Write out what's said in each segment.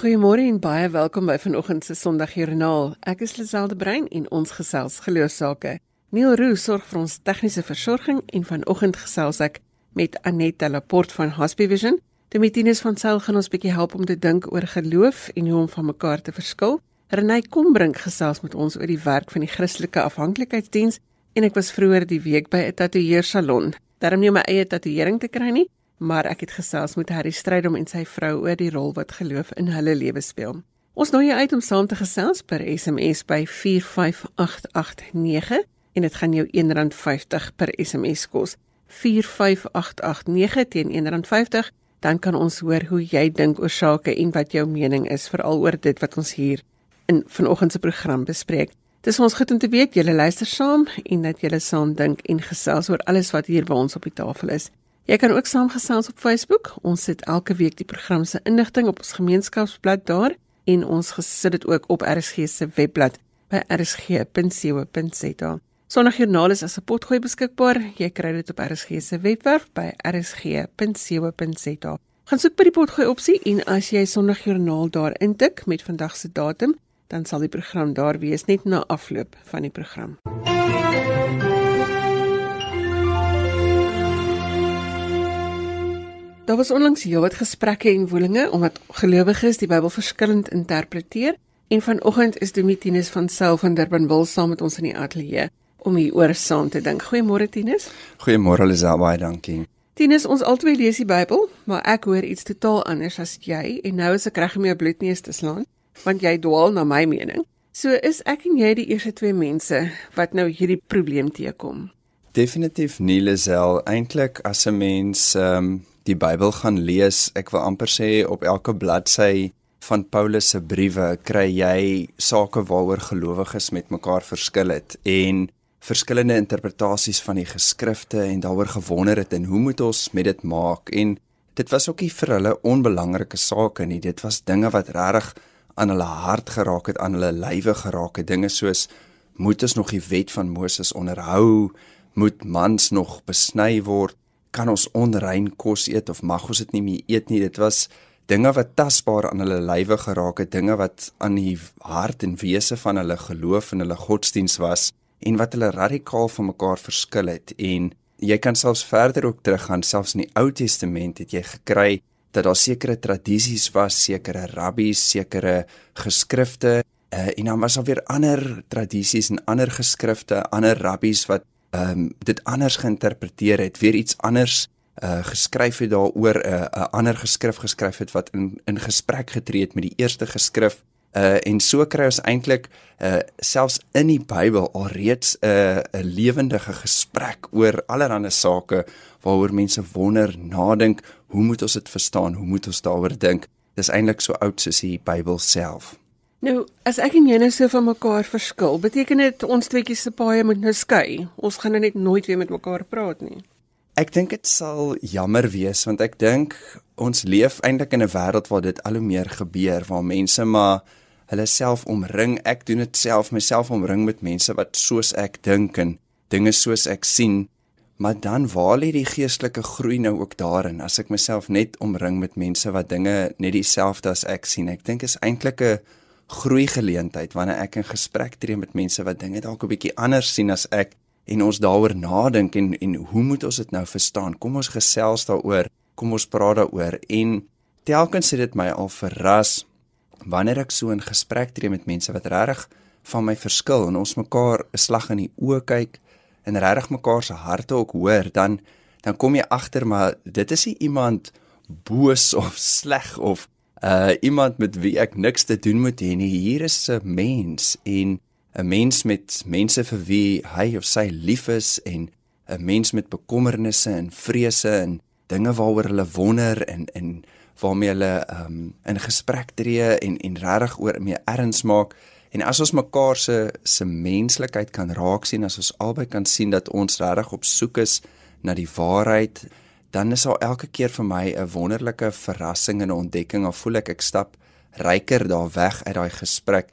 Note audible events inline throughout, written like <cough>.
Goeiemôre en baie welkom by vanoggend se Sondagjoernaal. Ek is Liselde Brein en ons gesels geloofsake. Neil Roo sorg vir ons tegniese versorging en vanoggend gesels ek met Annette Laporte van Hospivision. Demetinus van Sail gaan ons bietjie help om te dink oor geloof en hoe om van mekaar te verskil. Renay Kombrink gesels met ons oor die werk van die Christelike Afhanklikheidsdiens en ek was vroeër die week by 'n tatoeëersalon. Daarom nie my eie tatoeëring te kry nie, maar ek het gesels met Harry Strydom en sy vrou oor die rol wat geloof in hulle lewe speel. Ons nooi jou uit om saam te gesels per SMS by 45889 en dit gaan jou R1.50 per SMS kos. 45889 teen R1.50 dan kan ons hoor hoe jy dink oor sake en wat jou mening is veral oor dit wat ons hier in vanoggend se program bespreek. Dis ons goed om te weet julle luister saam en dat julle saam dink en gesels oor alles wat hier by ons op die tafel is. Jy kan ook saamgesels op Facebook. Ons sit elke week die program se inligting op ons gemeenskapsblad daar en ons gesit dit ook op RSG se webblad by rsg.co.za. Sondagjoernaal is as 'n potgooi beskikbaar. Jy kry dit op RSG se webwerf by rsg.co.za. Gaan soek by die potgooi opsie en as jy Sondagjoernaal daar intik met vandag se datum, dan sal die program daar wees net na afloop van die program. Daar was onlangs heelwat gesprekke en woelinge omdat gelowiges die Bybel verskillend interpreteer en vanoggend is Domitinus van Sail van Durbanville saam met ons in die ateljee om hieroor saam te dink. Goeiemôre Tinus. Goeiemôre Lisel, baie dankie. Tinus, ons albei lees die Bybel, maar ek hoor iets totaal anders as jy en nou is ek reg om jou bloedneus te slaan want jy dwaal na my mening. So is ek en jy die eerste twee mense wat nou hierdie probleem teekom. Definitief nie Lisel, eintlik as 'n mens ehm um, die Bybel gaan lees, ek wil amper sê op elke bladsy van Paulus se briewe kry jy sake waaroor gelowiges met mekaar verskil het en verskillende interpretasies van die geskrifte en daaroor gewonder het en hoe moet ons met dit maak. En dit was ook nie vir hulle onbelangrike sake nie dit was dinge wat regtig aan hulle hart geraak het aan hulle lywe geraak het. Dinge soos moet ons nog die wet van Moses onderhou? Moet mans nog besny word kan ons onrein kos eet of mag ons dit nie meer eet nie. Dit was dinge wat tasbaar aan hulle lywe geraak het, dinge wat aan die hart en wese van hulle geloof en hulle godsdiens was en wat hulle radikaal van mekaar verskil het. En jy kan selfs verder ook teruggaan, selfs in die Ou Testament het jy gekry dat daar sekere tradisies was, sekere rabbies, sekere geskrifte uh, en dan was daar weer ander tradisies en ander geskrifte, ander rabbies wat ehm um, dit anders geïnterpreteer het, weer iets anders uh geskryf het daaroor 'n uh, 'n ander geskrif geskryf het wat in in gesprek getree het met die eerste geskrif uh en so kry ons eintlik uh selfs in die Bybel alreeds 'n uh, 'n lewendige gesprek oor allerlei sake waaroor mense wonder, nadink, hoe moet ons dit verstaan? Hoe moet ons daaroor dink? Dis eintlik so oud soos die Bybel self. Nou, as ek en jy nou so van mekaar verskil, beteken dit ons tweeetjies se paaie moet nou skei. Ons gaan nou net nooit weer met mekaar praat nie. Ek dink dit sal jammer wees want ek dink ons leef eintlik in 'n wêreld waar dit al hoe meer gebeur waar mense maar hulle self omring. Ek doen dit self myself omring met mense wat soos ek dink en dinge soos ek sien. Maar dan waar lê die geestelike groei nou ook daarin as ek myself net omring met mense wat dinge net dieselfde as ek sien? Ek dink is eintlik 'n groei geleentheid wanneer ek in gesprek tree met mense wat dinge dalk 'n bietjie anders sien as ek en ons daaroor nadink en en hoe moet ons dit nou verstaan? Kom ons gesels daaroor, kom ons praat daaroor en telkens het dit my al verras wanneer ek so in gesprek tree met mense wat regtig van my verskil en ons mekaar 'n slag in die oë kyk en regtig mekaar se harte ook hoor, dan dan kom jy agter maar dit is nie iemand boos <laughs> of sleg of uh iemand met wie ek niks te doen moet hê nie. Hier is 'n mens en 'n mens met mense vir wie hy of sy lief is en 'n mens met bekommernisse en vrese en dinge waaroor hulle wonder en en waarmee hulle um in gesprek tree en en regtig oor mee erns maak. En as ons mekaar se se menslikheid kan raak sien, as ons albei kan sien dat ons regtig op soek is na die waarheid, dan is al elke keer vir my 'n wonderlike verrassing en 'n ontdekking. Al voel ek ek stap ryker daar weg uit daai gesprek.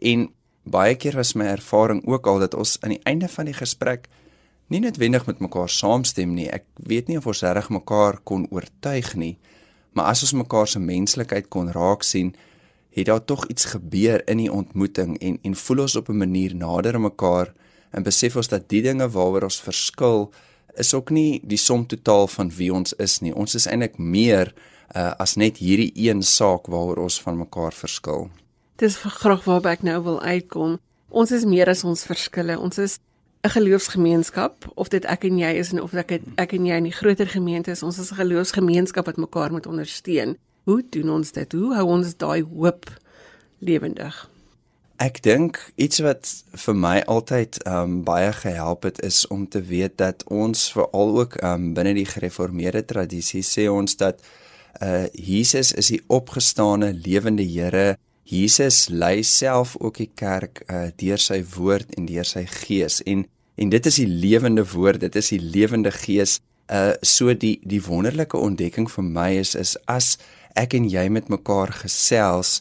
En baie keer was my ervaring ook al dat ons aan die einde van die gesprek nie noodwendig met mekaar saamstem nie. Ek weet nie of ons reg mekaar kon oortuig nie, maar as ons mekaar se menslikheid kon raak sien, het daar tog iets gebeur in die ontmoeting en en voel ons op 'n manier nader aan mekaar en besef ons dat die dinge waaroor ons verskil is ook nie die som totaal van wie ons is nie. Ons is eintlik meer uh, as net hierdie een saak waaroor ons van mekaar verskil. Dis graag waarby ek nou wil uitkom. Ons is meer as ons verskille. Ons is 'n geloofsgemeenskap of dit ek en jy is en of ek ek en jy in die groter gemeente is. Ons is 'n geloofsgemeenskap wat mekaar moet ondersteun. Hoe doen ons dit? Hoe hou ons daai hoop lewendig? Ek dink iets wat vir my altyd um baie gehelp het is om te weet dat ons veral ook um binne die gereformeerde tradisie sê ons dat uh Jesus is die opgestane lewende Here. Jesus lei self ook die kerk uh deur sy woord en deur sy gees en en dit is die lewende woord, dit is die lewende gees. Uh so die die wonderlike ontdekking vir my is is as ek en jy met mekaar gesels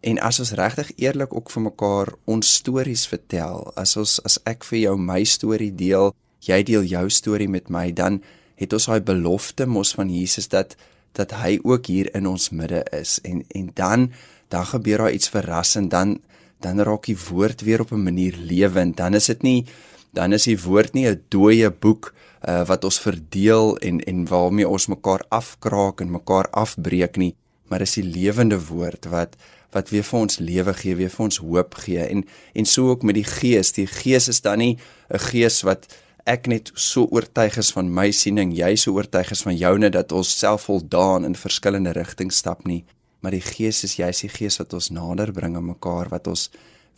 en as ons regtig eerlik ook vir mekaar ons stories vertel, as ons as ek vir jou my storie deel, jy deel jou storie met my, dan het ons daai belofte mos van Jesus dat dat hy ook hier in ons midde is. En en dan dan gebeur daar iets verrassend dan dan raak die woord weer op 'n manier lewend. Dan is dit nie dan is die woord nie 'n dooie boek uh, wat ons verdeel en en waarmee ons mekaar afkraak en mekaar afbreek nie, maar is die lewende woord wat wat weer vir ons lewe gee, weer vir ons hoop gee en en so ook met die gees. Die gees is dan nie 'n gees wat ek net so oortuig is van my siening, jy so oortuig is van joune dat ons self voldaan in verskillende rigtings stap nie, maar die gees is jy's die gees wat ons nader bring aan mekaar, wat ons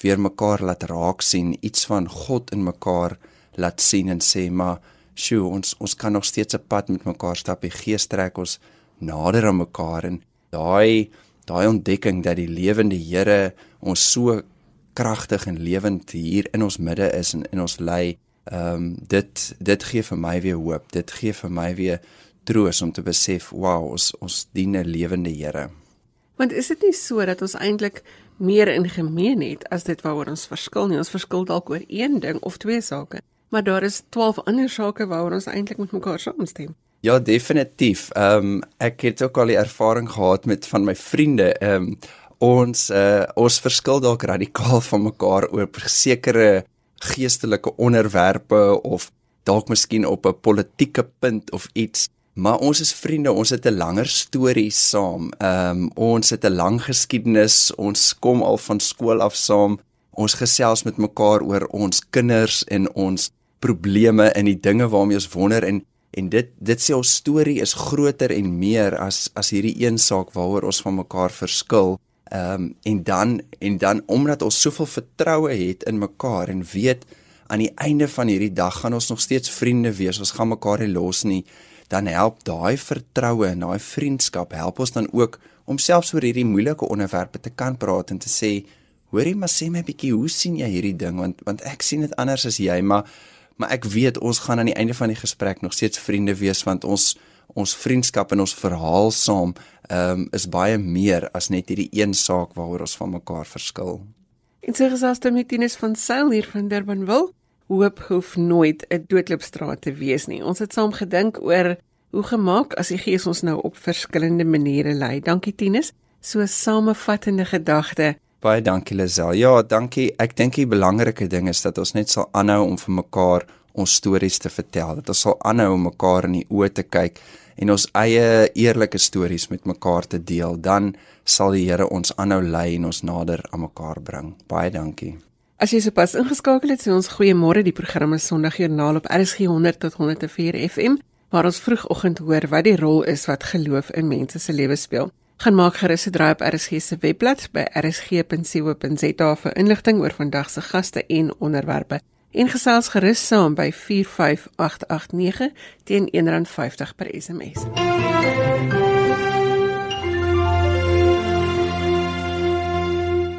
weer mekaar laat raak sien, iets van God in mekaar laat sien en sê maar sjoe, ons ons kan nog steeds 'n pad met mekaar stap. Die Gees trek ons nader aan mekaar en daai daai ontdekking dat die lewende Here ons so kragtig en lewend hier in ons midde is en in ons lei, ehm um, dit dit gee vir my weer hoop. Dit gee vir my weer troos om te besef, wow, ons ons dien 'n lewende Here. Want is dit nie so dat ons eintlik meer in gemeen het as dit waaroor ons verskil nie? Ons verskil dalk oor een ding of twee sake maar daar is 12 ander sake waaroor ons eintlik met mekaar saamstem. Ja, definitief. Ehm um, ek het ook al die ervaring gehad met van my vriende. Ehm um, ons uh ons verskil dalk radikaal van mekaar oor sekere geestelike onderwerpe of dalk miskien op 'n politieke punt of iets. Maar ons is vriende, ons het 'n langer storie saam. Ehm um, ons het 'n lang geskiedenis. Ons kom al van skool af saam. Ons gesels met mekaar oor ons kinders en ons probleme en die dinge waarmee ons wonder en en dit dit sê ons storie is groter en meer as as hierdie een saak waaroor ons van mekaar verskil. Ehm um, en dan en dan omdat ons soveel vertroue het in mekaar en weet aan die einde van hierdie dag gaan ons nog steeds vriende wees. Ons gaan mekaar nie los nie. Dan help daai vertroue en daai vriendskap help ons dan ook om selfs oor hierdie moeilike onderwerpe te kan praat en te sê, hoorie maar sê my bietjie, hoe sien jy hierdie ding want want ek sien dit anders as jy, maar maar ek weet ons gaan aan die einde van die gesprek nog steeds vriende wees want ons ons vriendskap en ons verhaal saam um, is baie meer as net hierdie een saak waaroor ons van mekaar verskil. En sê gesels dan met Tinus van Sail hier van Durbanville. Hoop hoef nooit 'n doodloopstraat te wees nie. Ons het saam gedink oor hoe gemaak as die Gees ons nou op verskillende maniere lei. Dankie Tinus. So 'n samevattende gedagte Baie dankie Lisel. Ja, dankie. Ek dink die belangrike ding is dat ons net sal aanhou om vir mekaar ons stories te vertel. Dat ons sal aanhou om mekaar in die oë te kyk en ons eie eerlike stories met mekaar te deel. Dan sal die Here ons aanhou lei en ons nader aan mekaar bring. Baie dankie. As jy sopas ingeskakel het, sê ons goeiemôre. Die program is Sondagjoernaal op RSG 100 tot 104 FM waar ons vroegoggend hoor wat die rol is wat geloof in mense se lewens speel gaan maak gerus 'n draai op RSG se webblad by rsg.co.za vir inligting oor vandag se gaste en onderwerpe. En gesels gerus saam by 45889 teen R1.50 per SMS.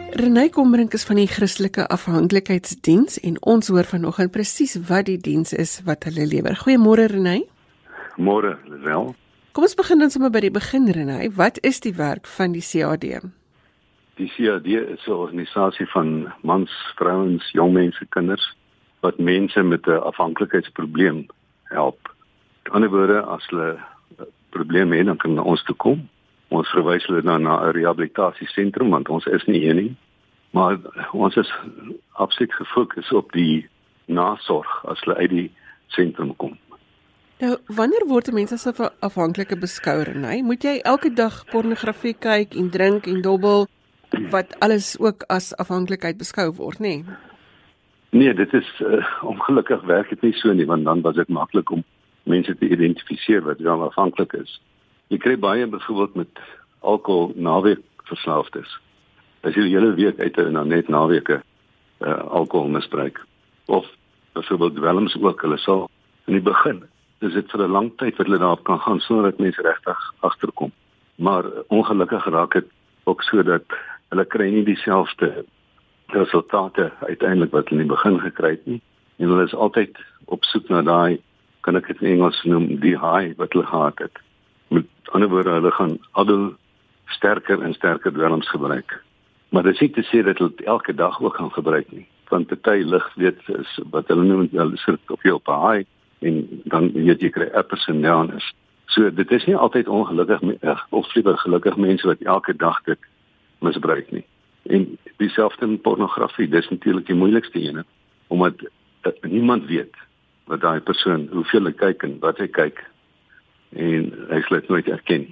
Renay Kombrink is van die Christelike Afhanklikheidsdiens en ons hoor vanoggend presies wat die diens is wat hulle lewer. Goeiemôre Renay. Môre, Lisel. Kom ons begin dan sommer by die begin Renay. Wat is die werk van die CAD? Die CAD is 'n organisasie van mans, vrouens, jong mense, kinders wat mense met 'n afhanklikheidsprobleem help. Aan die ander woorde, as hulle probleme het, dan kan ons toe kom Ons verwys hulle dan na 'n rehabilitasiesentrum want ons is nie een nie. Maar ons is absoluut gefokus op die nasorg as hulle uit die sentrum kom. Nou, wanneer word mense as 'n afhanklike beskouer, nee? Moet jy elke dag pornografie kyk en drink en dobbel wat alles ook as afhanklikheid beskou word, nê? Nee? nee, dit is uh, ongelukkig werk dit nie so nie, want dan was dit maklik om mense te identifiseer wat dan afhanklik is. Jy kry baie byvoorbeeld met alkohol naweek verslaafdes. As jy hele week uit en dan net naweke uh, alkohol misbruik of byvoorbeeld dwelms ook, hulle sal in die begin dis dit vir 'n lang tyd wat hulle daarop kan gaan sonder dat mense regtig agterkom. Maar ongelukkig raak dit ook so dat hulle kry nie dieselfde resultate uiteindelik wat hulle in die begin gekry het nie. En hulle is altyd op soek na daai kan ek dit in Engels noem die high wat hulle gehad het. Met ander woorde hulle gaan al sterker en sterker dwelms gebruik. Maar dit sê te sê dat hulle elke dag ook gaan gebruik nie. Want party lig weet is wat hulle noem hulle sit op jou op high en dan weet jy kry uppers en downs. So dit is nie altyd ongelukkig of liewer gelukkig mense wat elke dag dit misbruik nie. En dieselfde met pornografie, dis natuurlik die moeilikste een omdat niemand weet wat daai persoon hoeveel hy kyk en wat hy kyk en hy slet nooit erken.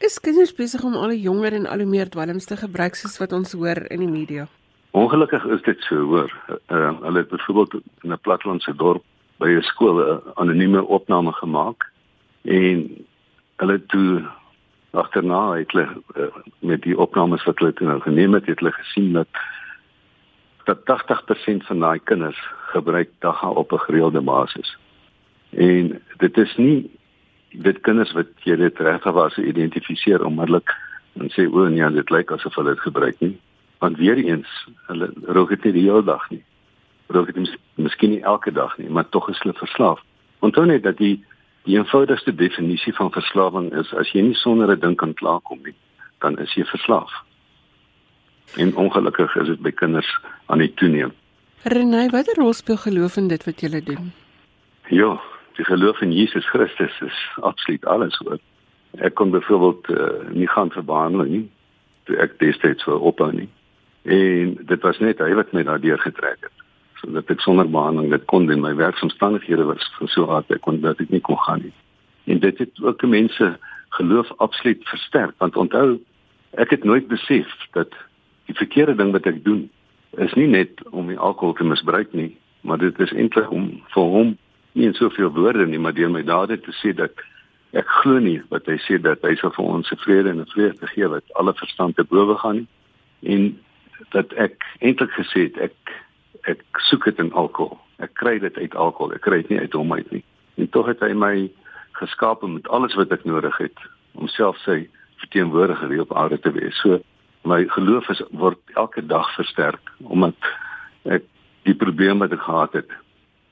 Is kinders besig om al jonger en al meer dwelms te gebruik soos wat ons hoor in die media? Ongelukkig is dit so, hoor. Uh, hulle het byvoorbeeld in 'n platlandse dorp by 'n skool 'n anonieme opname gemaak en hulle toe agterna het hulle uh, met die opnames wat hulle toe nou geneem het, het hulle gesien dat dat 80% van daai kinders gebruik dagga op 'n gereelde basis. En dit is nie dit kinders wat jy dit regtig was identifiseer onmiddellik en sê o nee, dit lyk asof hulle dit gebruik nie. Want weer eens, hulle rook dit nie die hele dag nie. Rook dit miskien nie elke dag nie, maar tog is hulle verslaaf. Onthou net dat die die eenvoudigste definisie van verslawing is as jy nie sonder 'n ding kan klaarkom nie, dan is jy verslaaf. En ongelukkig is dit by kinders aan die toeneem. Renai, watter rol speel geloof in dit wat jy doen? Ja, die geloof in Jesus Christus is absoluut alles hoor. Ek kon byvoorbeeld uh, nie gaan vir behandeling nie. Toe ek destyds vir ophou nie. En dit was net hy wat my daardeur getrek het. Sodat ek sonder behandeling dit kon doen. My werksomstandighede was so hard ek kon dat ek nie kon gaan nie. En dit het ook mense geloof absoluut versterk want onthou ek het nooit besef dat die verkeerde ding wat ek doen is nie net om die alkohol te misbruik nie, maar dit is eintlik om vir hom nie in soveel woorde nie, maar deur my dade te sê dat ek glo nie wat hy sê dat hy sal vir ons vrede en vrede gee wat alle verstand te bowe gaan nie en dat ek eintlik gesê het ek ek soek dit in alkohol. Ek kry dit uit alkohol. Ek kry dit nie uit hom uit nie. En tog het hy my geskaap met alles wat ek nodig het om self sy verteenwoordiger op aarde te wees. So my geloof is word elke dag versterk omdat ek die probleme wat ek gehad het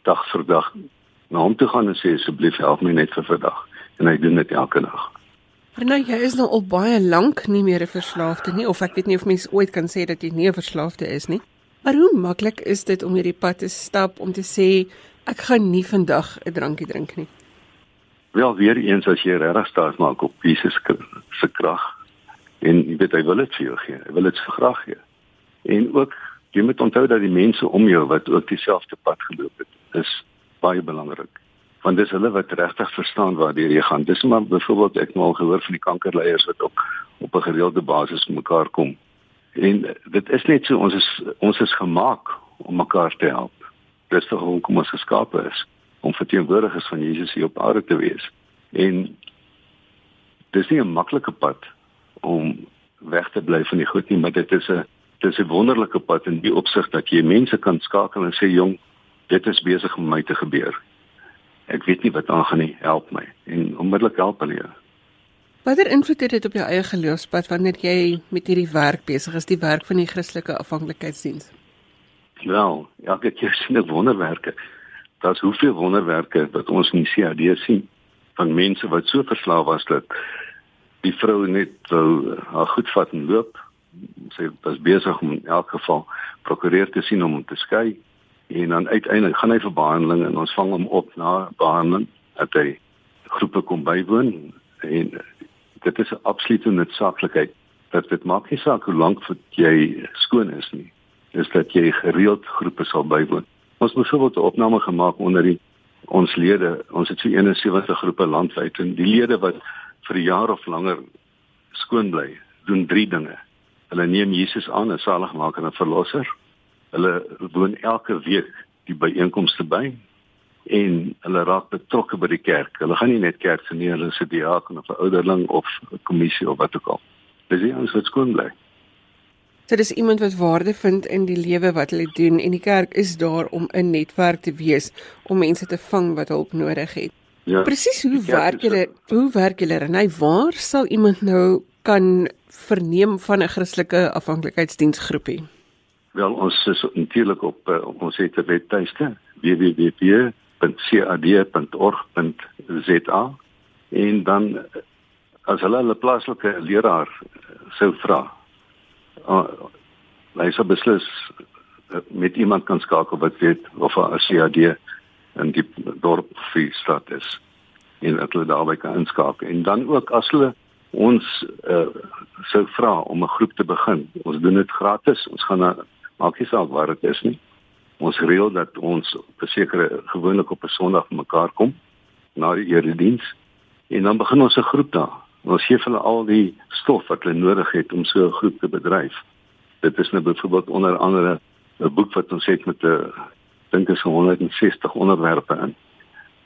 dag vir dag na hom toe gaan en sê asseblief help my net vir vandag en hy doen dit elke dag. Nou jy is nou al baie lank nie meer 'n verslaafde nie of ek weet nie of mens ooit kan sê dat jy nie 'n verslaafde is nie. Maar hoe maklik is dit om hierdie pad te stap om te sê ek gaan nie vandag 'n drankie drink nie. Wel weer eens as jy regtig staat maak op Jesus se krag En jy weet hy wil dit vir jou gee. Hy wil dit vir graag gee. En ook jy moet onthou dat die mense om jou wat ook dieselfde pad geloop het, is baie belangrik. Want dis hulle wat regtig verstaan waartoe jy gaan. Dis maar byvoorbeeld ek nou al gehoor van die kankerleiers wat ook op 'n gereelde basis mekaar kom. En dit is net so ons is ons is gemaak om mekaar te help. Dis tog hoe kom ons geskape is om verteenwoordigers van Jesus hier op aarde te wees. En dis nie 'n maklike pad om weg te bly van die goed nie, maar dit is 'n dit is 'n wonderlike pad in die opsig dat jy mense kan skakel en sê jong, dit is besig om my te gebeur. Ek weet nie wat aangaan nie, help my en onmiddellik help hulle jou. Watter invloed het dit op jou eie geloofspad wanneer jy met hierdie werk besig is, die werk van die Christelike afhanklikheidsdiens? Wel, elke keer sien ek wonderwerke. Daar's hoeveel wonderwerke wat ons in die CAD sien van mense wat so verslaaf was dat die vrou net wou haar goed vat en loop. Sy was besig om in elk geval prokureur te sien om te skei en dan uiteindelik gaan hy vir behandeling en ons vang hom op na behandeling hy groepe kom bywoon en dit is 'n absolute noodsaaklikheid dat dit maak nie saak hoe lank jy skoon is nie. Dis dat jy gereeld groepe sal bywoon. Ons het byvoorbeeld 'n opname gemaak onder die ons lede, ons het so 71 groepe landwyd en die lede wat vir 'n jaar of langer skoon bly, doen drie dinge. Hulle neem Jesus aan as saligmaker en verlosser. Hulle woon elke week die byeenkomste by en hulle raak betrokke by die kerk. Hulle gaan nie net kerk toe nie, hulle is 'n diaken of 'n ouderling of 'n kommissie of wat ook al. Dis nie ons wat skoon bly. So dis iemand wat waarde vind in die lewe wat hulle doen en die kerk is daar om 'n netwerk te wees om mense te vang wat hulp nodig het. Ja. Presies hoe werk julle? Hoe werk julle? En hy waar sal iemand nou kan verneem van 'n Christelike afhanklikheidsdiensgroepie? Wel ons is natuurlik op uh, op ons webtuiste www.cad.org.za en dan as hulle hulle plaaslike leraar sou vra uh, hy sou beslis uh, met iemand kan skakel wat weet of 'n CAD in die dorp vir stad is en dat hulle daarby kan inskakel. En dan ook as hulle ons uh, sou vra om 'n groep te begin ons doen dit gratis ons gaan na maak nie saak waar dit is nie ons reël dat ons besekerde gewoonlik op 'n Sondag mekaar kom na die erediens en dan begin ons 'n groep daar Ons gee hulle al die stof wat hulle nodig het om so 'n groep te bedryf. Dit is nou byvoorbeeld onder andere 'n boek wat ons het met 'n dink is 160 onderwerpe in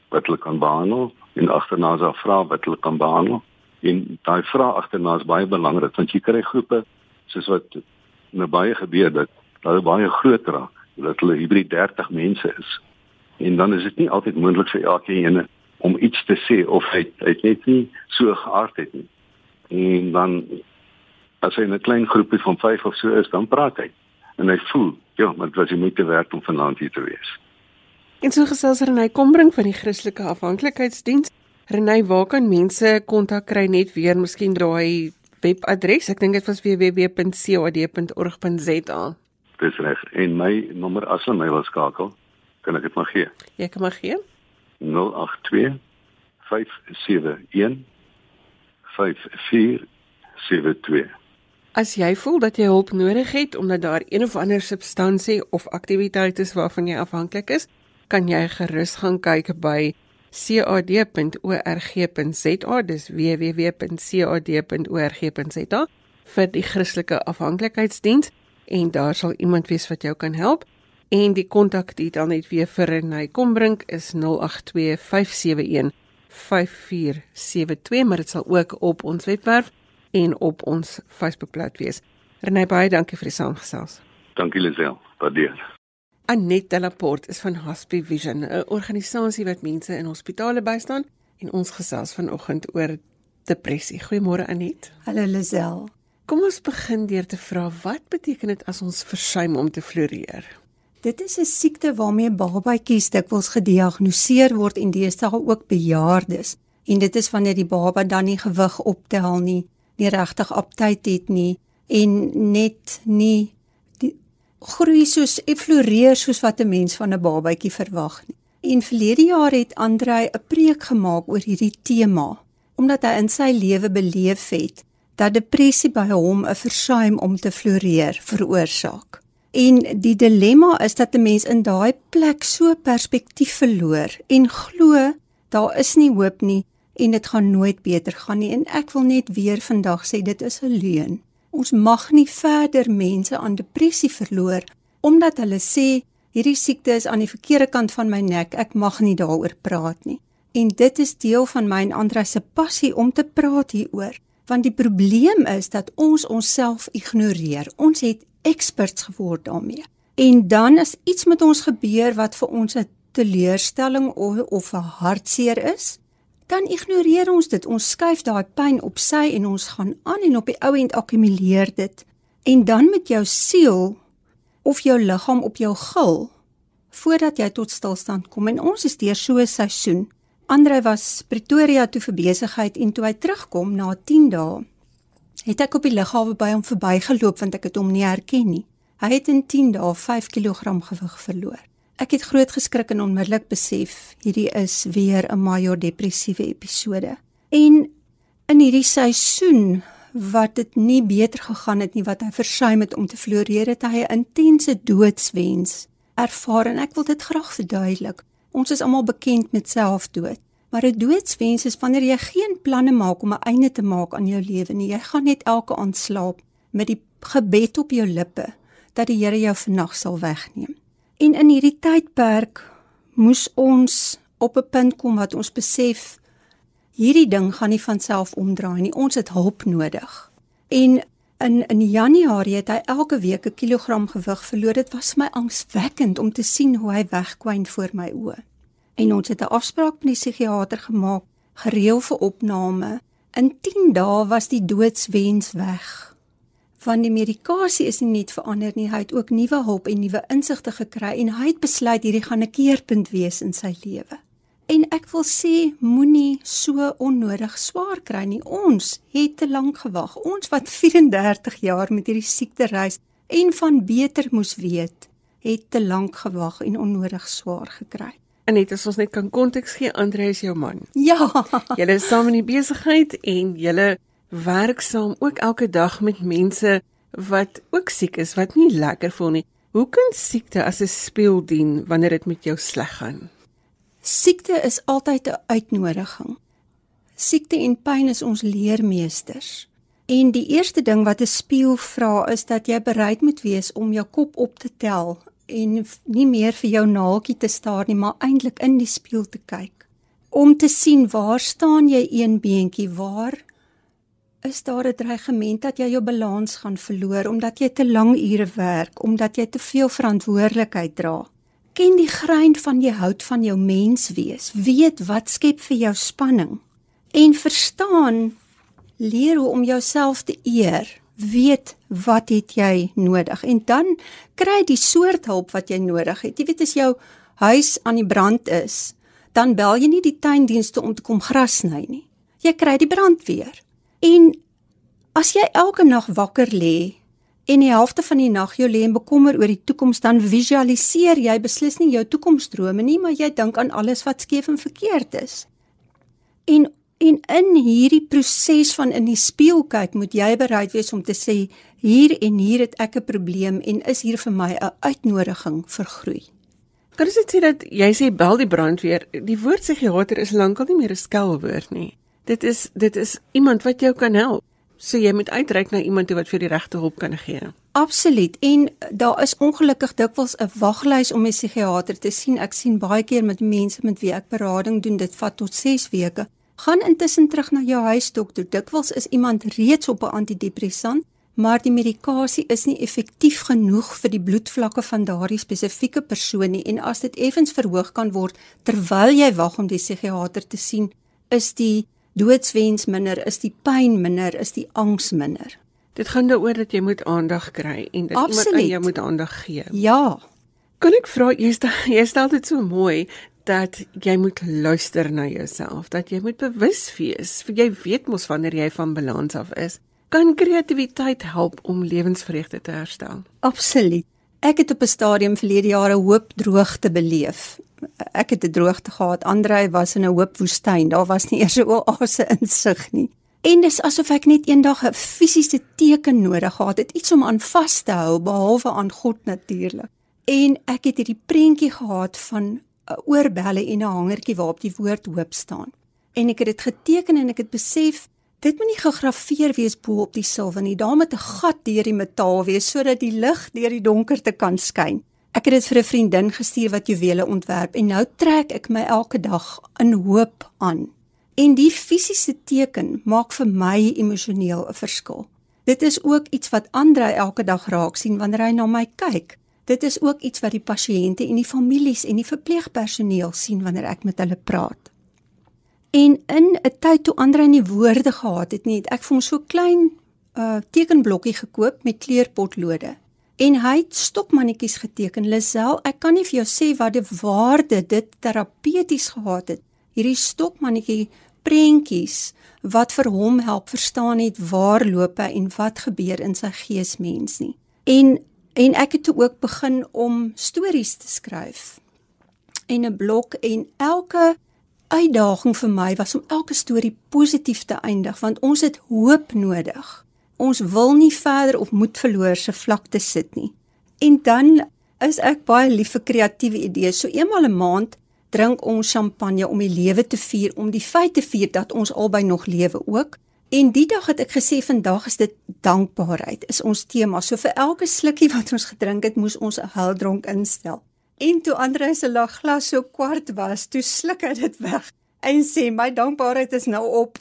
wat hulle kan behandel en agterna is daar vrae wat hulle kan behandel. En daai vrae agterna is baie belangrik want jy kry groepe soos wat nou baie gebeur dat hulle baie groot raak, dat hulle hybrid 30 mense is. En dan is dit nie altyd moontlik vir elkeen om iets te sê of hy hy net nie so geaard het nie. En dan as hy in 'n klein groepie van 5 of so is, dan praat hy en hy voel, ja, maar dit was nie moeite werd om vanaand hier te wees. En so gesels Renay Kombring van die Christelike Afhanklikheidsdiens. Renay, waar kan mense kontak kry net weer miskien daai webadres? Ek dink dit was www.cad.org.za. Dis reg. En my nommer as hulle my wil skakel, kan ek dit maar gee. Jy kan maar gee. 082 571 5472 As jy voel dat jy hulp nodig het omdat daar een of ander substansie of aktiwiteit is waarvan jy afhanklik is, kan jy gerus gaan kyk by cad.org.za, dis www.cad.org.za vir die Christelike Afhanklikheidsdiens en daar sal iemand wees wat jou kan help en die kontak dit dan net weer vir Renay Kombrink is 0825715472 maar dit sal ook op ons webwerf en op ons Facebookblad wees. Renay baie dankie vir die saamgesels. Dankie Lisel. Waardeer. Annette Laporte is van Hospie Vision, 'n organisasie wat mense in hospitale bystaan en ons gesels vanoggend oor depressie. Goeiemôre Annette. Hallo Lisel. Kom ons begin deur te vra wat beteken dit as ons versuim om te floreer? Dit is 'n siekte waarmee babatjies dikwels gediagnoseer word en deesdae ook bejaardes. En dit is wanneer die baba dan nie gewig optel nie, nie regtig aptyt het nie en net nie groei soos floreer soos wat 'n mens van 'n babatjie verwag nie. En verlede jaar het Andrei 'n preek gemaak oor hierdie tema omdat hy in sy lewe beleef het dat depressie by hom 'n versuim om te floreer veroorsaak. En die dilemma is dat 'n mens in daai plek so perspektief verloor en glo daar is nie hoop nie en dit gaan nooit beter gaan nie en ek wil net weer vandag sê dit is 'n leuen. Ons mag nie verder mense aan depressie verloor omdat hulle sê hierdie siekte is aan die verkeerde kant van my nek, ek mag nie daaroor praat nie. En dit is deel van my en Andre se passie om te praat hieroor, want die probleem is dat ons onsself ignoreer. Ons het experts geword daarmee. En dan as iets met ons gebeur wat vir ons 'n teleurstelling of of 'n hartseer is, dan ignoreer ons dit. Ons skuif daai pyn op sy en ons gaan aan en op die ou end akkumuleer dit. En dan met jou siel of jou liggaam op jou gil voordat jy tot stilstand kom. En ons is deur so 'n seisoen. Andre was Pretoria toe vir besigheid en toe hy terugkom na 10 dae het ek op die lughawe by hom verbygeloop want ek het hom nie herken nie. Hy het in 10 dae 5 kg gewig verloor. Ek het groot geskrik en onmiddellik besef hierdie is weer 'n major depressiewe episode. En in hierdie seisoen wat dit nie beter gegaan het nie wat hy versuim het om te floreer het hy 'n intense doodswens ervaar en ek wil dit graag verduidelik. Ons is almal bekend met selfdood, maar 'n doodswens is wanneer jy geen planne maak om 'n einde te maak aan jou lewe nie. Jy gaan net elke aand slaap met die gebed op jou lippe dat die Here jou vannag sal wegneem. En in hierdie tydperk moes ons op 'n punt kom wat ons besef hierdie ding gaan nie van self omdraai nie. Ons het hulp nodig. En in in Januarie het hy elke week 'n kilogram gewig verloor. Dit was my angswekkend om te sien hoe hy wegkwyn voor my oë. En ons het 'n afspraak met die psigiater gemaak, gereël vir opname. In 10 dae was die doodswens weg. Van die medikasie is nie net verander nie, hy het ook nuwe hulp en nuwe insigte gekry en hy het besluit hierdie gaan 'n keerpunt wees in sy lewe. En ek wil sê moenie so onnodig swaar kry nie. Ons het te lank gewag. Ons wat 34 jaar met hierdie siekte reis en van beter moes weet, het te lank gewag en onnodig swaar gekry. En net as ons net kan konteks gee, Andre is jou man. Ja. <laughs> Julle is saam in die besigheid en julle werk saam ook elke dag met mense wat ook siek is, wat nie lekker voel nie. Hoe kan siekte as 'n spieël dien wanneer dit met jou sleg gaan? Siekte is altyd 'n uitnodiging. Siekte en pyn is ons leermeesters. En die eerste ding wat 'n spieël vra is dat jy bereid moet wees om jou kop op te tel en nie meer vir jou naaltjie te staar nie, maar eintlik in die spieël te kyk. Om te sien waar staan jy een beentjie, waar is daar 'n dreigement dat jy jou balans gaan verloor omdat jy te lang ure werk, omdat jy te veel verantwoordelikheid dra ken die grein van jy hout van jou mens wees, weet wat skep vir jou spanning en verstaan leer hoe om jouself te eer, weet wat het jy nodig en dan kry die soort hulp wat jy nodig het. Jy weet as jou huis aan die brand is, dan bel jy nie die tuindienste om te kom gras sny nie. Jy kry die brandweer. En as jy elke nag wakker lê en die helfte van die nag jou lê en bekommer oor die toekoms dan visualiseer jy beslis nie jou toekomsdrome nie maar jy dink aan alles wat skeef en verkeerd is. En en in hierdie proses van in die spieël kyk moet jy bereid wees om te sê hier en hier het ek 'n probleem en is hier vir my 'n uitnodiging vir groei. Kan jy sê dat jy sê bel die brandweer. Die woord psigiater is lankal nie meer 'n skelwoord nie. Dit is dit is iemand wat jou kan help So jy moet uitreik na iemand wat vir die regte hulp kan gee. Absoluut. En daar is ongelukkig dikwels 'n waglys om 'n psigiater te sien. Ek sien baie keer met mense met wie ek berading doen, dit vat tot 6 weke. Gaan intussen terug na jou huisdokter. Dikwels is iemand reeds op 'n antidepressant, maar die medikasie is nie effektief genoeg vir die bloedvlakke van daardie spesifieke persoon nie en as dit effens verhoog kan word terwyl jy wag om die psigiater te sien, is die doodswens minder, is die pyn minder, is die angs minder. Dit gaan daaroor dat jy moet aandag kry en dat Absoluut. iemand aan jou moet aandag gee. Ja. Kan ek vra jy stel <laughs> jy stel dit so mooi dat jy moet luister na jouself, dat jy moet bewus wees, vir jy weet mos wanneer jy van balans af is. Kan kreatiwiteit help om lewensvreugde te herstel? Absoluut. Ek het op 'n stadium verlede jare hoop droogte beleef ek het 'n droogte gehad. Andrei was in 'n hoop woestyn. Daar was nie eers 'n oase insig nie. En dis asof ek net eendag 'n fisiese teken nodig gehad het, iets om aan vas te hou behalwe aan God natuurlik. En ek het hierdie prentjie gehad van 'n oorbelle en 'n hangertjie waarop die woord hoop staan. En ek het dit geteken en ek het besef dit moet nie gegraveer wees bo op die silwer nie. Daar moet 'n gat deur die metaal wees sodat die lig deur die donkerte kan skyn. Ek het dit vir 'n vriendin gestuur wat juwele ontwerp en nou trek ek my elke dag in hoop aan. En die fisiese teken maak vir my emosioneel 'n verskil. Dit is ook iets wat Andre elke dag raak sien wanneer hy na my kyk. Dit is ook iets wat die pasiënte en die families en die verpleegpersoneel sien wanneer ek met hulle praat. En in 'n tyd toe Andre nie woorde gehad het nie, het ek vir hom so klein uh tekenblokkie gekoop met kleurpotlode en hy het stokmannetjies geteken. Lisel, ek kan nie vir jou sê wat die waarde dit terapeuties gehad het. Hierdie stokmannetjie prentjies wat vir hom help verstaan het waar loop hy en wat gebeur in sy geesmens nie. En en ek het ook begin om stories te skryf. En 'n blok en elke uitdaging vir my was om elke storie positief te eindig want ons het hoop nodig. Ons wil nie verder op moed verloor se vlakte sit nie. En dan is ek baie lief vir kreatiewe idees. So eenmal 'n maand drink ons champagne om die lewe te vier, om die feit te vier dat ons albei nog lewe ook. En die dag het ek gesê vandag is dit dankbaarheid is ons tema. So vir elke slukkie wat ons gedrink het, moes ons 'n huildronk instel. En toe Andre se lag glas so kwart was, toe sluk hy dit weg en sê my dankbaarheid is nou op.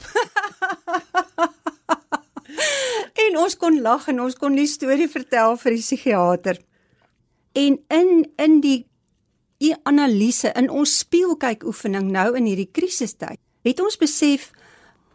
<laughs> en ons kon lag en ons kon die storie vertel vir die psigiater. En in in die die analise in ons speelkyk oefening nou in hierdie krisistyd, het ons besef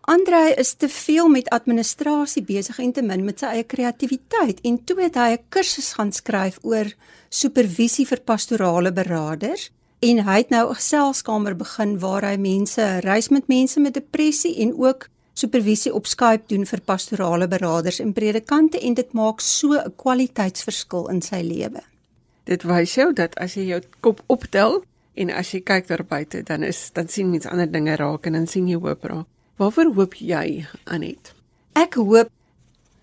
Andre is te veel met administrasie besig en te min met sy eie kreatiwiteit en toe het hy 'n kursus gaan skryf oor supervisie vir pastorale beraders en hy het nou 'n geselskamer begin waar hy mense reis met mense met depressie en ook supervisie op Skype doen vir pastorale beraders en predikante en dit maak so 'n kwaliteitsverskil in sy lewe. Dit wys jou dat as jy jou kop optel en as jy kyk daar buite dan is dan sien mens ander dinge raak en dan sien jy hoop raak. Waarvoor hoop jy, Anet? Ek hoop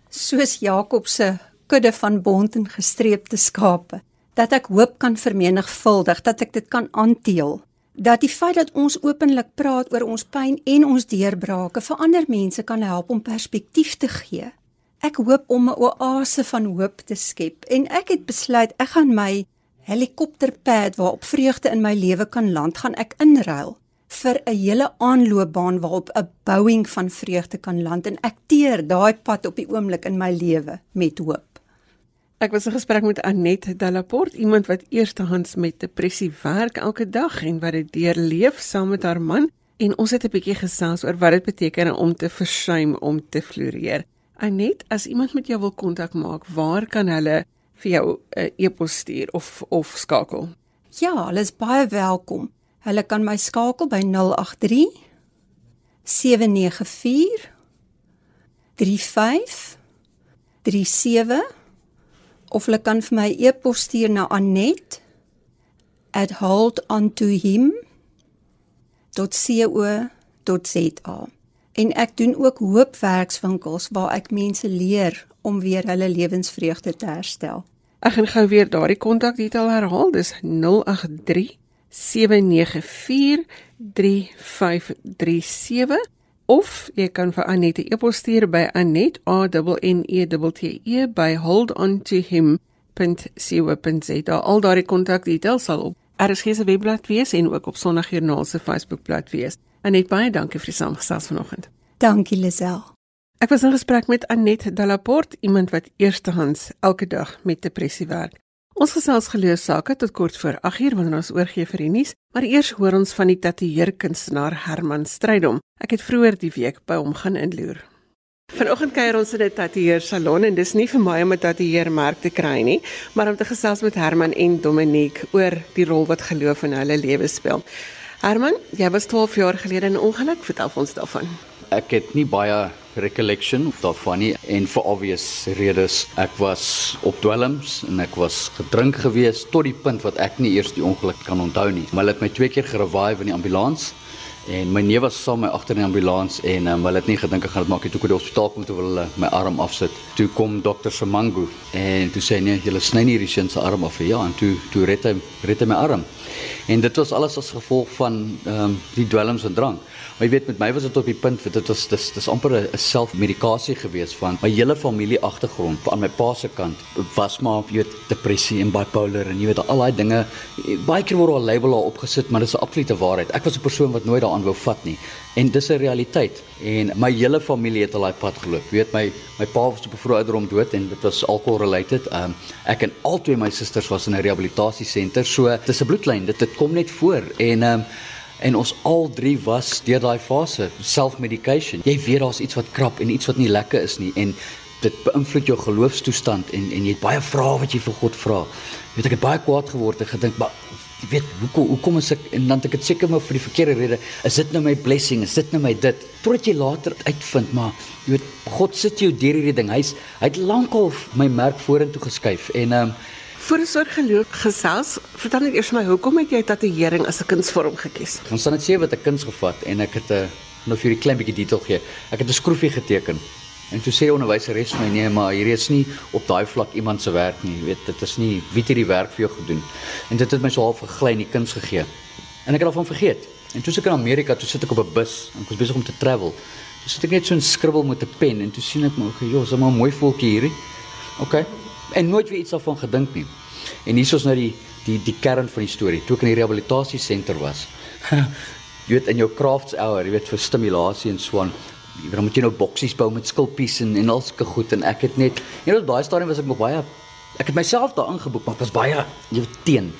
soos Jakob se kudde van bont en gestreepte skape, dat ek hoop kan vermenigvuldig, dat ek dit kan aanteel. Dat die feit dat ons openlik praat oor ons pyn en ons deurbrake vir ander mense kan help om perspektief te gee. Ek hoop om 'n oase van hoop te skep en ek het besluit ek gaan my helikopterpad waarop vreugde in my lewe kan land, gaan ek inruil vir 'n hele aanloopbaan waarop 'n bouing van vreugde kan land en ek teer daai pad op die oomblik in my lewe met hoop. Ek was in gesprek met Anet Delaport, iemand wat eerstehands met depressie werk elke dag en wat dit deurleef saam met haar man en ons het 'n bietjie gesels oor wat dit beteken om te versuim om te floreer. Anet, as iemand met jou wil kontak maak, waar kan hulle vir jou 'n uh, e-pos stuur of of skakel? Ja, hulle is baie welkom. Hulle kan my skakel by 083 794 35 37 of hulle kan vir my e-pos stuur na anet@holdontohim.co.za. En ek doen ook hoopwerkswinkels waar ek mense leer om weer hulle lewensvreugde te herstel. Ek gaan gou weer daardie kontakdetail herhaal. Dis 083 0765363537 of jy kan vir Annette e-pos stuur by anet@e.e by holdontohim.co.za. Al daardie kontakdetails sal op RSG se webblad wees en ook op Sondagjoernaal se Facebookblad wees. Annette, baie dankie vir die saamgesels vanoggend. Dankie Lisel. Ek was in gesprek met Annette Delaport, iemand wat eerstehands elke dag met depressie werk. Ons gesels geloos sake tot kort voor 8uur wanneer ons oorgee vir die nuus, maar eers hoor ons van die tatoeëerkunstenaar Herman Strydom. Ek het vroeër die week by hom gaan inloer. Vanoggend kuier ons in 'n tatoeëer salon en dis nie vir my om 'n tatoeëermerk te kry nie, maar om te gesels met Herman en Dominique oor die rol wat geloof in hulle lewe speel. Herman, jy was 12 jaar gelede in 'n ongeluk, vertel ons daarvan. Ek het nie baie recollection daarvan nie en vir obvious redes ek was op dwelms en ek was gedrink geweest tot die punt wat ek nie eers die ongeluk kan onthou nie. Maar hulle het my twee keer gerevive in die ambulans en my neef was saam met my agter in die ambulans en um, hulle het nie gedink ek gaan dit maak nie. Toe kom die hospitaal kom toe hulle my arm afsit. Toe kom dokter Semangu en toe sê nee jy sny nie hierdie seun se arm af ja en toe toe red hy red hy my arm en dit was alles as gevolg van ehm um, die dwelms en drank Maar jy weet met my was dit op die punt dit was dis dis amper 'n selfmedikasie gewees van my hele familie agtergrond aan my pa se kant was maar jy weet depressie en bipolar en jy weet al daai dinge baie keer word al label daar opgesit maar dis 'n absolute waarheid. Ek was 'n persoon wat nooit daaraan wou vat nie en dis 'n realiteit en my hele familie het al daai pad geloop. Weet my my pa was op 'n vroeë ouderdom dood en dit was alcohol related. Um ek en al twee my susters was in 'n rehabilitasiesenter. So dis 'n bloedlyn. Dit dit kom net voor en um en ons al drie was deur daai fase self-medication. Jy weet daar's iets wat krap en iets wat nie lekker is nie en dit beïnvloed jou geloofstoestand en en jy het baie vrae wat jy vir God vra. Jy weet ek het baie kwaad geword en gedink, maar jy weet hoekom hoekom is ek en dan het ek dit seker maar vir die verkeerde rede. Is dit nou my blessing? Is dit nou my dit? Totdat jy later uitvind, maar jy weet God sit jou deur hierdie ding. Hy's hy het lankal my merk vorentoe geskuif en ehm um, Voor 'n soort geloof gesels, vertel net eers my hoekom het jy tatoeëring as 'n kunsvorm gekies? Ons staan net sê wat 'n kuns gevat en ek het 'n uh, nou vir 'n klein bietjie detail gee. Ek het 'n skroefie geteken. En toe sê die onderwyseres my nee, maar hier is nie op daai vlak iemand se werk nie. Jy weet, dit is nie wie het hierdie werk vir jou gedoen. En dit het my so half gegly in die kuns gegee. En ek het daarvan vergeet. En toe ek in Amerika, toe sit ek op 'n bus en ek was besig om te travel. Toe sit ek net so 'n skribbel met 'n pen en toe sien ek maar, okay, joh, is 'n mooi voeltjie hierdie. Okay. En nooit weer iets daarvan gedink nie. En hier is nou die die die kern van die storie. Toe ek in die rehabilitasie senter was. <laughs> jy weet in jou crafts hour, jy weet vir stimulasie en so aan. Jy weet dan moet jy nou boksies bou met skulpies en en al sulke goed en ek het net jy weet daai stadium was ek nog baie ek het myself daar ingeboek maar ek was baie jy weet teen.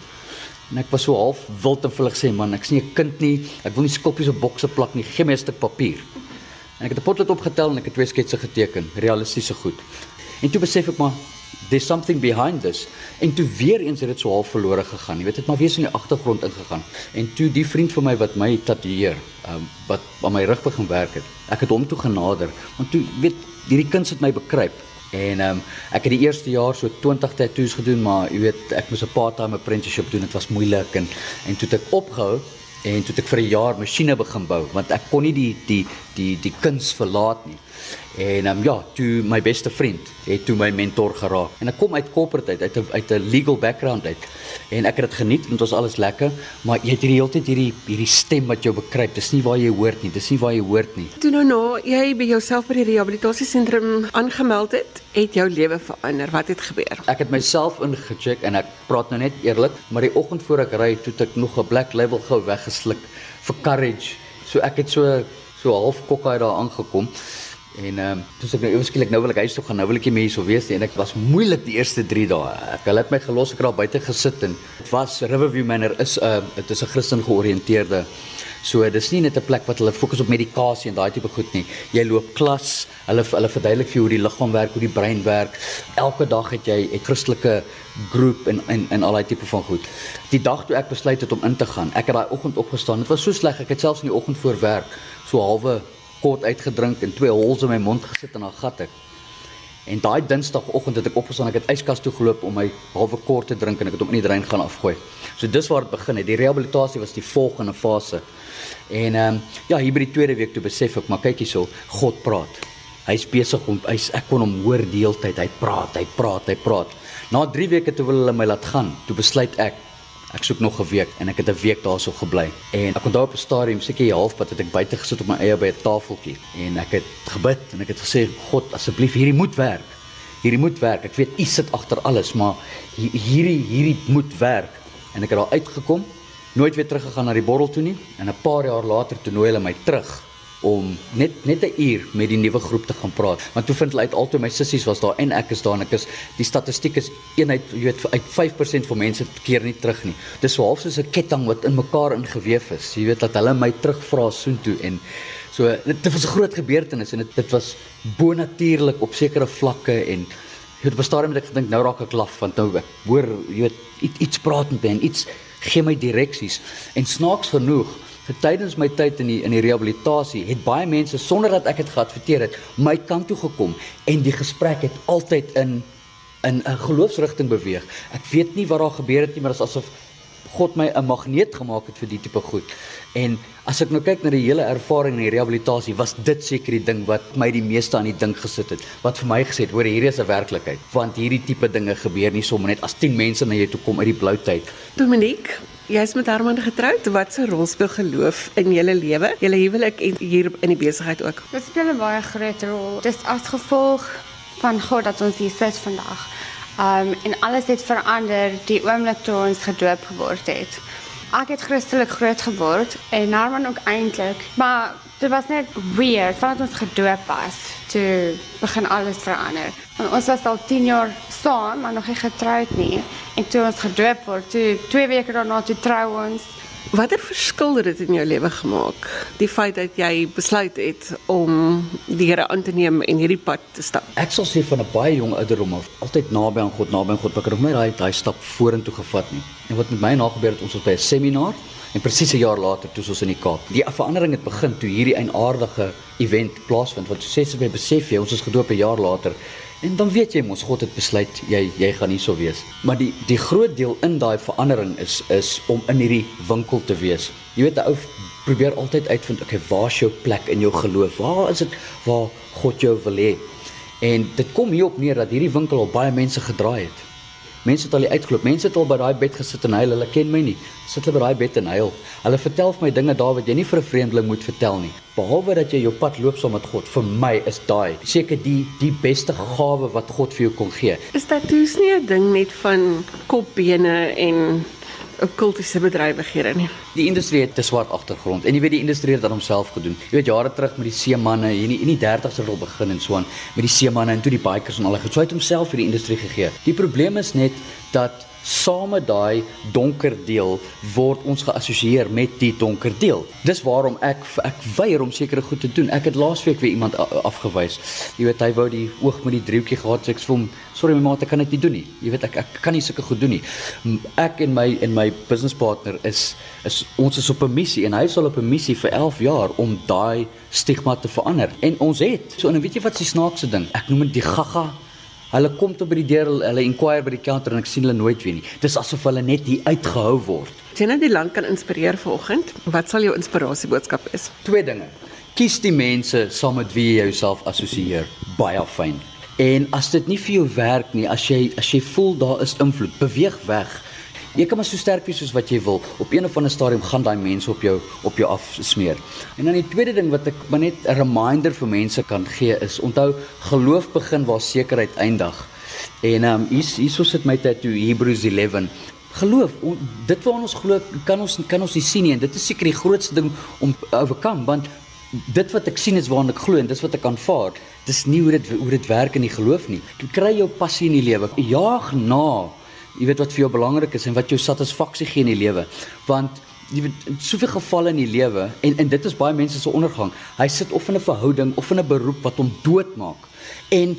En ek was so half wild en vullig sê man, ek's nie 'n kind nie. Ek wil nie skulpies op bokse plak nie. Gee my 'n stuk papier. En ek het 'n potlood opgetel en ek het twee sketse geteken, realistiese goed. En toe besef ek maar there's something behind this. En toe weer eens het dit so half verlore gegaan. Jy weet dit maar weer so in die agtergrond ingegaan. En toe die vriend van my wat my tatoeëer, um, wat aan my rug begin werk het. Ek het hom toe genader, want toe weet hierdie kind het my bekruip. En um, ek het die eerste jaar so 20 tattoos gedoen, maar jy weet ek moes 'n part-time apprenticeship doen. Dit was moeilik en en toe het ek opgehou en toe het ek vir 'n jaar masjiene begin bou want ek kon nie die die die die kuns verlaat nie. En um, ja, toe my beste vriend het toe my mentor geraak. En ek kom uit corporate uit uit 'n uit 'n legal background uit. En ek het dit geniet want dit was alles lekker, maar jy het hierdie hele tyd hierdie hierdie stem wat jou bekruip. Dis nie waar jy hoort nie. Dis nie waar jy hoort nie. Toe nou nou jy by jouself by die rehabilitasiesentrum aangemeld het, het jou lewe verander. Wat het gebeur? Ek het myself ingecheck en ek praat nou net eerlik, maar die oggend voor ek ry, toe ek nog 'n black label gou weggesluk vir courage. So ek het so so half kokkie daar aangekom. En ehm um, toe ek nou ewe skielik nou wil ek huis toe gaan, nou wil ek nie meer hier so wees nie en ek was moeilik die eerste 3 dae. Ek het my gelos ek het daar buite gesit en dit was Riverview Manor is 'n uh, dit is 'n Christen georiënteerde So dis nie net 'n plek wat hulle fokus op medikasie en daai tipe goed nie. Jy loop klas, hulle hulle verduidelik vir jou hoe die liggaam werk, hoe die brein werk. Elke dag het jy 'n Christelike groep en en en al daai tipe van goed. Die dag toe ek besluit het om in te gaan, ek het daai oggend opgestaan. Dit was so sleg, ek het selfs in die oggend voor werk so halwe kort uitgedrink en twee hols in my mond gesit en dan gat ek. En daai Dinsdagoggend het ek opgestaan, ek het yskas toe geloop om my halwe kort te drink en ek het hom in die drein gaan afgooi. So dis waar dit begin het. Die rehabilitasie was die volgende fase. En ehm um, ja, hier by die tweede week toe besef ek, maar kyk hierso, God praat. Hy's besig om hy's ek kon hom hoor deeltyd. Hy praat, hy praat, hy praat. Na 3 weke toe wil hulle my laat gaan. Toe besluit ek Ek soek nog 'n week en ek het 'n week daarso gebly. En ek onthou op 'n stadium, seker halfpad het ek buite gesit op my eie by 'n tafeltjie en ek het gebid en ek het gesê God, asseblief hierdie moet werk. Hierdie moet werk. Ek weet U sit agter alles, maar hierdie hierdie moet werk. En ek het daar uitgekom, nooit weer teruggegaan na die borrel toe nie en 'n paar jaar later toe nooi hulle my terug om net net 'n uur met die nuwe groep te gaan praat. Want toe vind hulle uit altoe my sissies was daar en ek is daar en ek is die statistiek is eenheid jy weet uit 5% van mense keer nie terug nie. Dis so half soos 'n ketting wat in mekaar ingeweef is. Jy weet dat hulle my terugvra soontoe en so dit was 'n groot gebeurtenis en dit dit was bonatuurlik op sekere vlakke en jy weet bestaan met ek gedink nou raak ek laf want nou ek hoor jy weet iets, praat met my en iets gee my direksies en snaaks genoeg tydens my tyd in die in die rehabilitasie het baie mense sonder dat ek dit geadverteer het my kant toe gekom en die gesprek het altyd in in 'n geloofsrigting beweeg. Ek weet nie wat daar gebeur het nie, maar dit is asof God my 'n magneet gemaak het vir die tipe goed. En as ek nou kyk na die hele ervaring in die rehabilitasie, was dit seker die ding wat my die meeste aan die ding gesit het. Wat vir my gesê het, hoor hierdie is 'n werklikheid, want hierdie tipe dinge gebeur nie sommer net as 10 mense na jou toe kom uit die blou tyd. Dominique, Jy's met Herman getroud. Wat 'n rol speel geloof in julle lewe? Julle huwelik en hier in die besigheid ook. Dit speel 'n baie groot rol. Dis as gevolg van God dat ons hier sit vandag. Um en alles het verander die oomblik toe ons gedoop geword het. Ek het Christelik groot geword en Herman ook eintlik, maar dit was net weird vandat ons gedoop was. Toe begin alles verander. En ons was al 10 jaar saam, maar nog nie getroud nie. En toe ons gedoop word, toe twee weke daarna toe trou ons. Watter verskil het dit in jou lewe gemaak? Die feit dat jy besluit het om die Here aan te neem en hierdie pad te stap. Ek sal sê van 'n baie jong ouderdom af, altyd naby aan God, naby aan God, ek het nog nie daai daai stap vorentoe gevat nie. En wat met my na gebeur het, ons was by 'n seminar en presies 'n jaar later toe ons in die Kaap. Die verandering het begin toe hierdie eienaardige event plaasvind. Wat sê jy besef jy, ons is gedoop 'n jaar later En dan weet jy mos God het besluit jy jy gaan nie so wees. Maar die die groot deel in daai verandering is is om in hierdie winkel te wees. Jy weet 'n ou probeer altyd uitvind, okay, waar is jou plek in jou geloof? Waar is dit waar God jou wil hê? En dit kom hierop neer dat hierdie winkel al baie mense gedraai het. Mense het al uitgeloop. Mense het al by daai bed gesit en huil. Hulle ken my nie. Sit hulle by daai bed en huil. Hulle vertel vir my dinge daar wat jy nie vir 'n vreemdeling moet vertel nie. Behalwe dat jy jou pad loop saam met God. Vir my is daai seker die die beste gawe wat God vir jou kon gee. Is toes nie 'n ding net van kopbene en 'n kultiese bedrywighede nie. Die industrie het 'n swart agtergrond en jy weet die industrie het aan homself gedoen. Jy weet jare terug met die seemanne hier in die 30's wil begin en so aan met die seemanne en toe die bikers en al het so uit homself vir die industrie gegee. Die probleem is net dat saam met daai donker deel word ons geassosieer met die donker deel. Dis waarom ek ek weier om sekere goed te doen. Ek het laasweek weer iemand afgewys. Jy weet hy wou die oog met die driehoekie gehad, so ek sê vir hom, "Sorry my maat, ek kan dit nie doen nie." Jy weet ek ek kan nie sulke goed doen nie. Ek en my en my business partner is is ons is op 'n missie en hy sal op 'n missie vir 11 jaar om daai stigma te verander. En ons het. So en weet jy wat se snaakse ding? Ek noem dit die gaga Hulle kom tot by die deur, hulle inquire by die counter en ek sien hulle nooit weer nie. Dis asof hulle net hier uitgehou word. Sien jy die land kan inspireer vanoggend? Wat sal jou inspirasie boodskap wees? Twee dinge. Kies die mense saam met wie jy jouself assosieer. Baie fyn. En as dit nie vir jou werk nie, as jy as jy voel daar is invloed, beweeg weg. Jy kan maar so sterk wees soos wat jy wil. Op een of ander stadium gaan daai mense op jou op jou afsmeer. En dan die tweede ding wat ek maar net 'n reminder vir mense kan gee is onthou geloof begin waar sekerheid eindig. En ehm um, hier hier so sit my tattoo Hebrews 11. Geloof, dit wat ons glo kan ons kan ons nie sien nie en dit is seker die grootste ding om oorkom want dit wat ek sien is waarna ek glo en dis wat ek aanvaar. Dis nie hoe dit hoe dit werk in die geloof nie. Jy kry jou passie in die lewe. Jaag na jy weet wat vir jou belangrik is en wat jou satisfaksie gee in die lewe. Want jy weet soveel gevalle in die lewe en en dit is baie mense se ondergang. Hy sit of in 'n verhouding of in 'n beroep wat hom doodmaak. En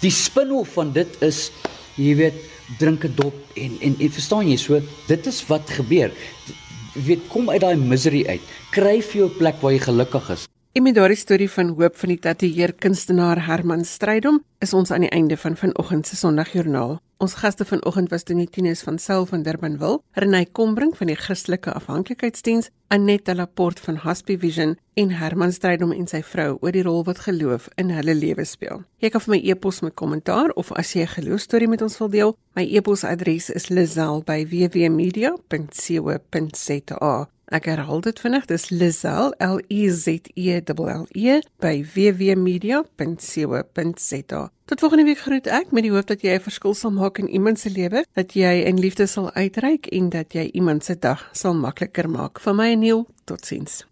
die spinhof van dit is jy weet drink 'n dop en en en verstaan jy so dit is wat gebeur. Jy weet kom uit daai misery uit. Kry vir jou 'n plek waar jy gelukkig is. En met daardie storie van hoop van die tatoeëer kunstenaar Herman Strydom is ons aan die einde van vanoggend se Sondagjoernaal. Ons gaste vanoggend was Donitines van Sail van Durbanville, Renay Kombrink van die Christelike Afhanklikheidsdiens, Annette Laporte van Happy Vision en Herman Strydom en sy vrou oor die rol wat geloof in hulle lewe speel. Jy kan vir my e-pos met kommentaar of as jy 'n geloostorie met ons wil deel, my e-posadres is lizel@wwmedia.co.za. Ek herhaal dit vinnig, dis Lizel L I Z E L E by wwmedia.co.za. Tot volgende week groet ek met die hoop dat jy 'n verskil sal maak in iemand se lewe, dat jy in liefde sal uitreik en dat jy iemand se dag sal makliker maak. Vir my Neil, totsiens.